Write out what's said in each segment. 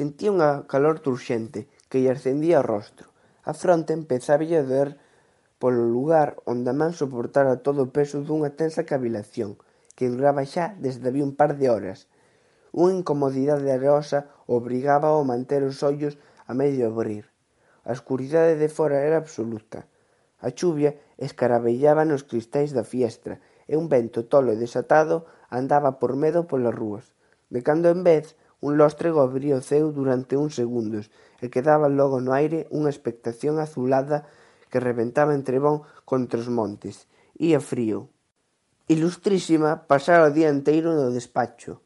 Sentía unha calor turxente que lle ascendía ao rostro, a fronte empezáballe a doer polo lugar onde a man soportara todo o peso dunha tensa cavilación que duraba xa desde había un par de horas. Unha incomodidade areosa obrigaba a manter os ollos a medio abrir. A escuridade de fora era absoluta. A chuvia escarabellaba nos cristais da fiestra e un vento tolo e desatado andaba por medo polas rúas. De cando en vez Un lóstrego abría o ceo durante uns segundos e quedaba logo no aire unha expectación azulada que reventaba en trebón contra os montes. Ía frío. Ilustrísima pasara o día enteiro no despacho.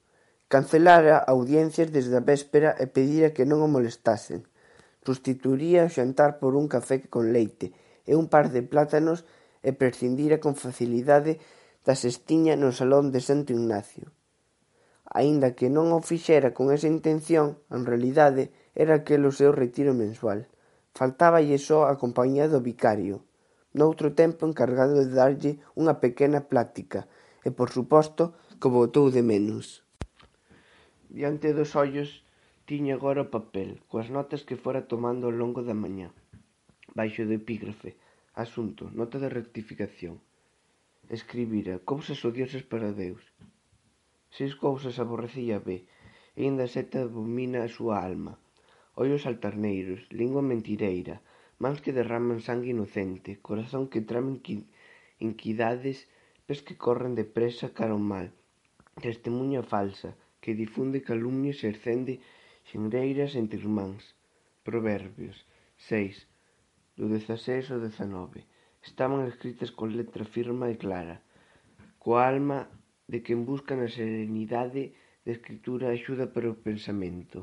Cancelara audiencias desde a véspera e pedira que non o molestasen. Sustituiría o xantar por un café con leite e un par de plátanos e prescindira con facilidade da sestiña no salón de Santo Ignacio aínda que non o fixera con esa intención, en realidade era aquel o seu retiro mensual. Faltáballe só a compañía do vicario, noutro tempo encargado de darlle unha pequena plática, e por suposto que botou de menos. Diante dos ollos tiña agora o papel, coas notas que fora tomando ao longo da mañá. Baixo do epígrafe, asunto, nota de rectificación. Escribira, cousas odiosas para Deus, Seis cousas aborrecía ve, e inda sete abomina a súa alma: ollos altarneiros, lingua mentireira, mans que derraman sangue inocente, corazón que trame inquidades, pés que corren depresa cara ao mal, testemunha falsa, que difunde calumnias e ercende xenreiras entre irmáns. Proverbios 6, do 16 ao 19. Estaban escritas con letra firma e clara, coa alma de quen busca na serenidade da escritura axuda para o pensamento.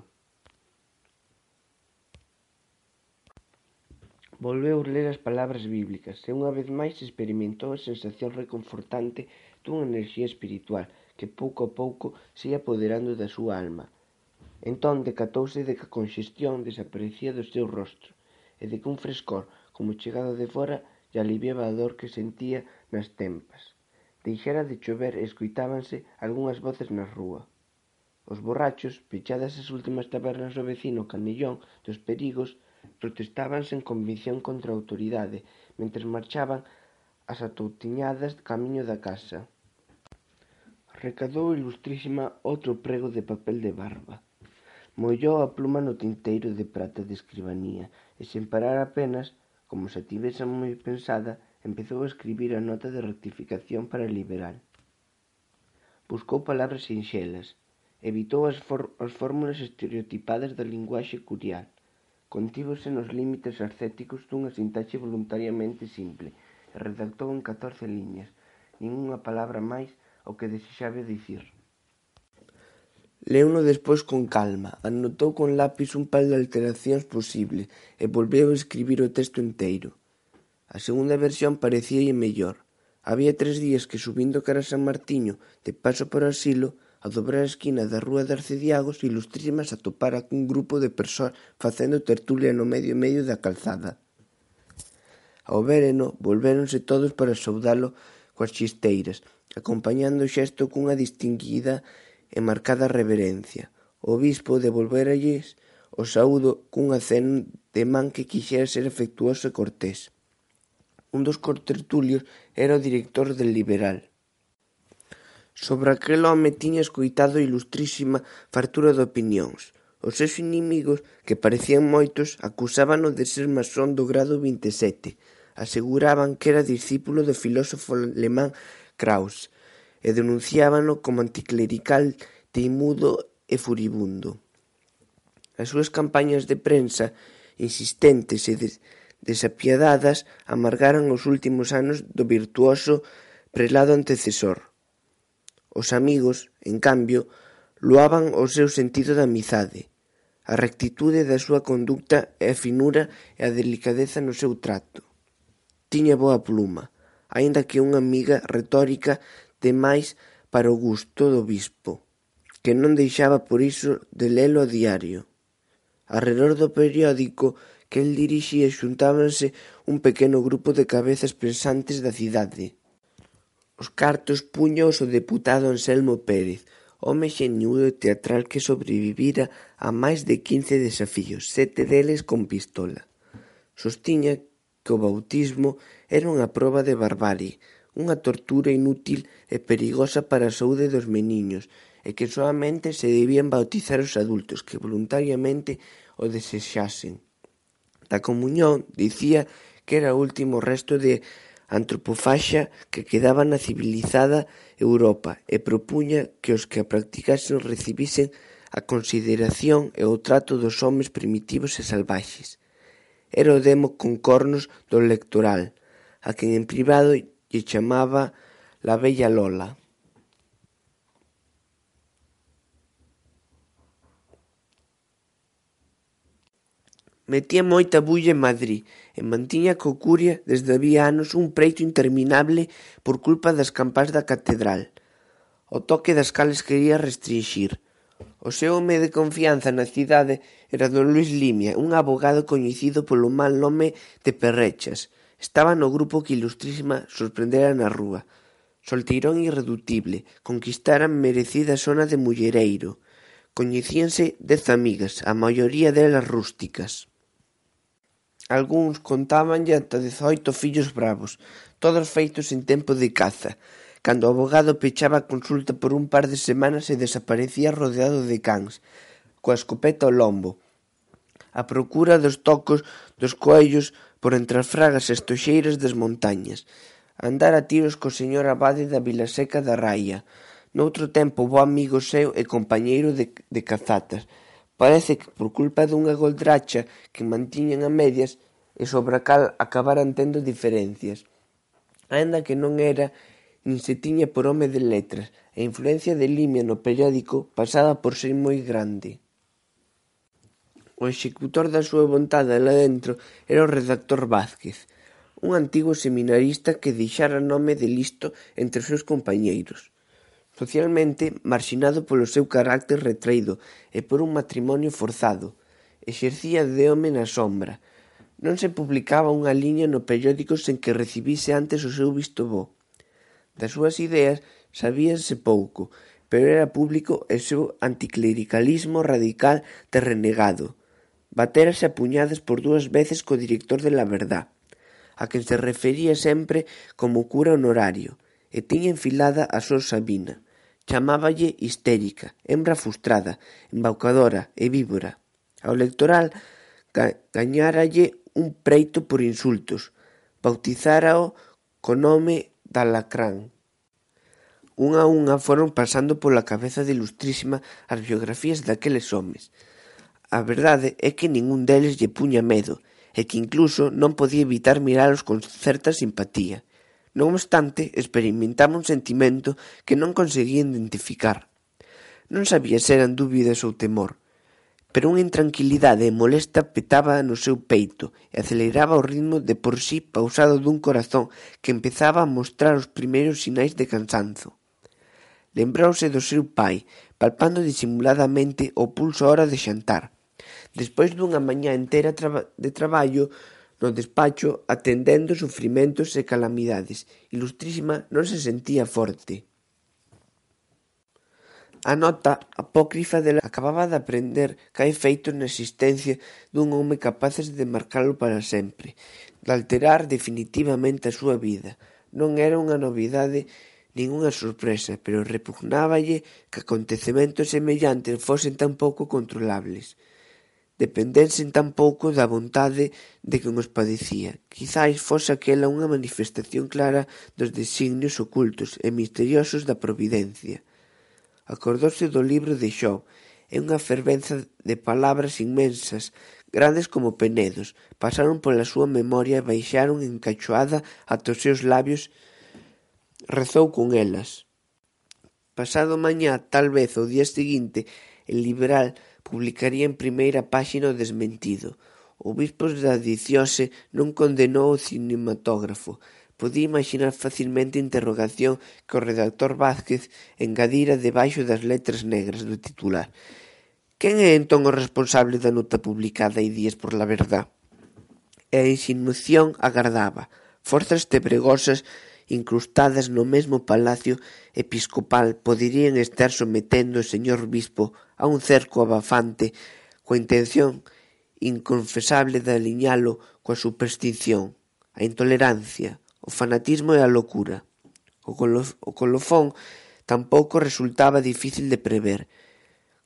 Volveu ler as palabras bíblicas e unha vez máis experimentou a sensación reconfortante dunha enerxía espiritual que pouco a pouco se ia apoderando da súa alma. Entón decatouse de que a conxestión desaparecía do seu rostro e de que un frescor, como chegado de fora, lle aliviaba a dor que sentía nas tempas deixara de chover e escoitábanse algunhas voces na rúa. Os borrachos, pechadas as últimas tabernas do vecino Canellón dos Perigos, protestaban sen convicción contra a autoridade, mentres marchaban as atoutiñadas camiño da casa. Recadou ilustrísima outro prego de papel de barba. Mollou a pluma no tinteiro de prata de escribanía e sen parar apenas, como se tivesa moi pensada, empezou a escribir a nota de rectificación para Liberal. Buscou palabras sinxelas, evitou as, for as fórmulas estereotipadas da linguaxe curial, contívose nos límites ascéticos dunha sintaxe voluntariamente simple e redactou en 14 liñas, ningunha palabra máis o que desexabe dicir. Leuno despois con calma, anotou con lápis un par de alteracións posibles e volveu a escribir o texto inteiro. A segunda versión parecíalle mellor. Había tres días que subindo cara a San Martiño de paso por asilo, a dobrar a esquina da rúa de Arcediagos ilustrísimas atopara cun grupo de persoas facendo tertulia no medio e medio da calzada. Ao vereno, volvéronse todos para saudalo coas chisteiras, acompañando o xesto cunha distinguida e marcada reverencia. O bispo devolveralles o saúdo cun aceno de man que quixera ser afectuoso e cortés un dos contertulios era o director del Liberal. Sobre aquel home tiña escoitado ilustrísima fartura de opinións. Os seus inimigos, que parecían moitos, acusábano de ser masón do grado 27. Aseguraban que era discípulo do filósofo alemán Krauss e denunciábano como anticlerical teimudo e furibundo. As súas campañas de prensa insistentes e des desapiadadas amargaran os últimos anos do virtuoso prelado antecesor. Os amigos, en cambio, loaban o seu sentido da amizade, a rectitude da súa conducta e a finura e a delicadeza no seu trato. Tiña boa pluma, aínda que unha amiga retórica demais para o gusto do bispo, que non deixaba por iso de lelo a diario. Arredor do periódico que el dirixía xuntábanse un pequeno grupo de cabezas pensantes da cidade. Os cartos púñaos o deputado Anselmo Pérez, home xeñudo e teatral que sobrevivira a máis de quince desafíos, sete deles con pistola. Sostiña que o bautismo era unha proba de barbarie, unha tortura inútil e perigosa para a saúde dos meniños e que soamente se debían bautizar os adultos que voluntariamente o desexasen da Comuñón dicía que era o último resto de antropofaxia que quedaba na civilizada Europa e propuña que os que a practicasen recibisen a consideración e o trato dos homes primitivos e salvaxes. Era o demo con cornos do lectoral, a quen en privado lle chamaba la bella Lola. Metía moita bulla en Madrid e mantiña co Curia desde había anos un preito interminable por culpa das campás da catedral, o toque das cales quería restrinxir. O seu home de confianza na cidade era don Luis Limia, un abogado coñecido polo mal nome de Perrechas. Estaba no grupo que Ilustrísima sorprendera na rúa. Solteirón irreductible, conquistaran merecida zona de mullereiro. Coñecíanse dez amigas, a maioría delas rústicas. Algúns contábanlle ata dezaoito fillos bravos, todos feitos en tempo de caza, cando o avogado pechaba a consulta por un par de semanas e desaparecía rodeado de cans, coa escopeta ao lombo, a procura dos tocos dos coellos por entre as fragas estoxeiras das montañas, andar a tiros co señor abade da Vilaseca da Raia, noutro tempo bo amigo seu e compañeiro de, de cazatas, Parece que por culpa dunha goldracha que mantiñan a medias e sobre a cal acabaran tendo diferencias, aínda que non era nin se tiña por home de letras, a influencia de Limia no periódico pasaba por ser moi grande. O executor da súa vontade lá dentro era o redactor Vázquez, un antigo seminarista que deixara nome de listo entre os seus compañeiros. Socialmente marxinado polo seu carácter retraído e por un matrimonio forzado, exercía de home na sombra, non se publicaba unha liña no periódico sen que recibise antes o seu visto bo. Das súas ideas sabíanse pouco, pero era público o seu anticlericalismo radical de renegado. Baterase a puñadas por dúas veces co director de La Verdad, a quen se refería sempre como cura honorario, e tiña enfilada a sor Sabina, chamáballe histérica, hembra frustrada, embaucadora e víbora. Ao electoral gañáralle un preito por insultos, bautizárao co nome da lacrán. Unha a unha foron pasando pola cabeza de ilustrísima as biografías daqueles homes. A verdade é que ningún deles lle puña medo, e que incluso non podía evitar miralos con certa simpatía. Non obstante, experimentaba un sentimento que non conseguía identificar. Non sabía se eran dúbidas ou temor, pero unha intranquilidade molesta petaba no seu peito e aceleraba o ritmo de por sí pausado dun corazón que empezaba a mostrar os primeiros sinais de cansanzo. Lembrouse do seu pai, palpando disimuladamente o pulso a hora de xantar. Despois dunha mañá entera de traballo, No despacho atendendo sufrimentos e calamidades, Ilustrísima non se sentía forte. A nota apócrifa dela acababa de aprender que hai feitos na existencia dun home capaces de marcalo para sempre, de alterar definitivamente a súa vida. Non era unha novidade ningunha sorpresa, pero repugnáballe que acontecementos semellantes fosen tan pouco controlables dependesen tampouco da vontade de quen os padecía; quizais fose aquela unha manifestación clara dos designios ocultos e misteriosos da Providencia. Acordouse do libro de Xó, e unha fervenza de palabras inmensas, grandes como penedos, pasaron pola súa memoria e baixaron encachoada ata os seus labios. Rezou con elas. Pasado mañá, tal vez o día seguinte, el liberal Publicaría en primeira páxina o desmentido: O bispo da diocese non condenou o cinematógrafo. Podía imaxinar facilmente a interrogación que o redactor Vázquez engadira debaixo das letras negras do titular: Quen é entón o responsable da nota publicada hai días por La Verdad? E a insinuación agardaba: forzas tebregosas incrustadas no mesmo palacio episcopal poderían estar sometendo o señor bispo a un cerco abafante coa intención inconfesable de aliñalo coa superstición, a intolerancia, o fanatismo e a locura. O, colo o colofón tampouco resultaba difícil de prever.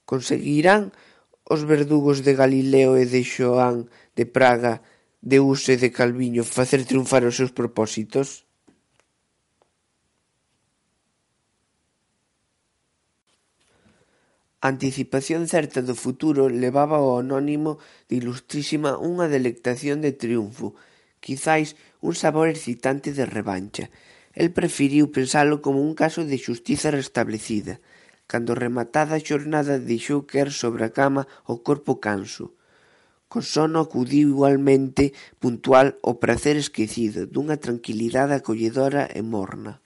Conseguirán os verdugos de Galileo e de Xoán de Praga de Use de Calviño facer triunfar os seus propósitos? A anticipación certa do futuro levaba ao anónimo de Ilustrísima unha delectación de triunfo, quizais un sabor excitante de revancha. El preferiu pensalo como un caso de xustiza restablecida, cando rematada a xornada deixou caer sobre a cama o corpo canso. Con sono acudiu igualmente puntual o prazer esquecido dunha tranquilidade acolledora e morna.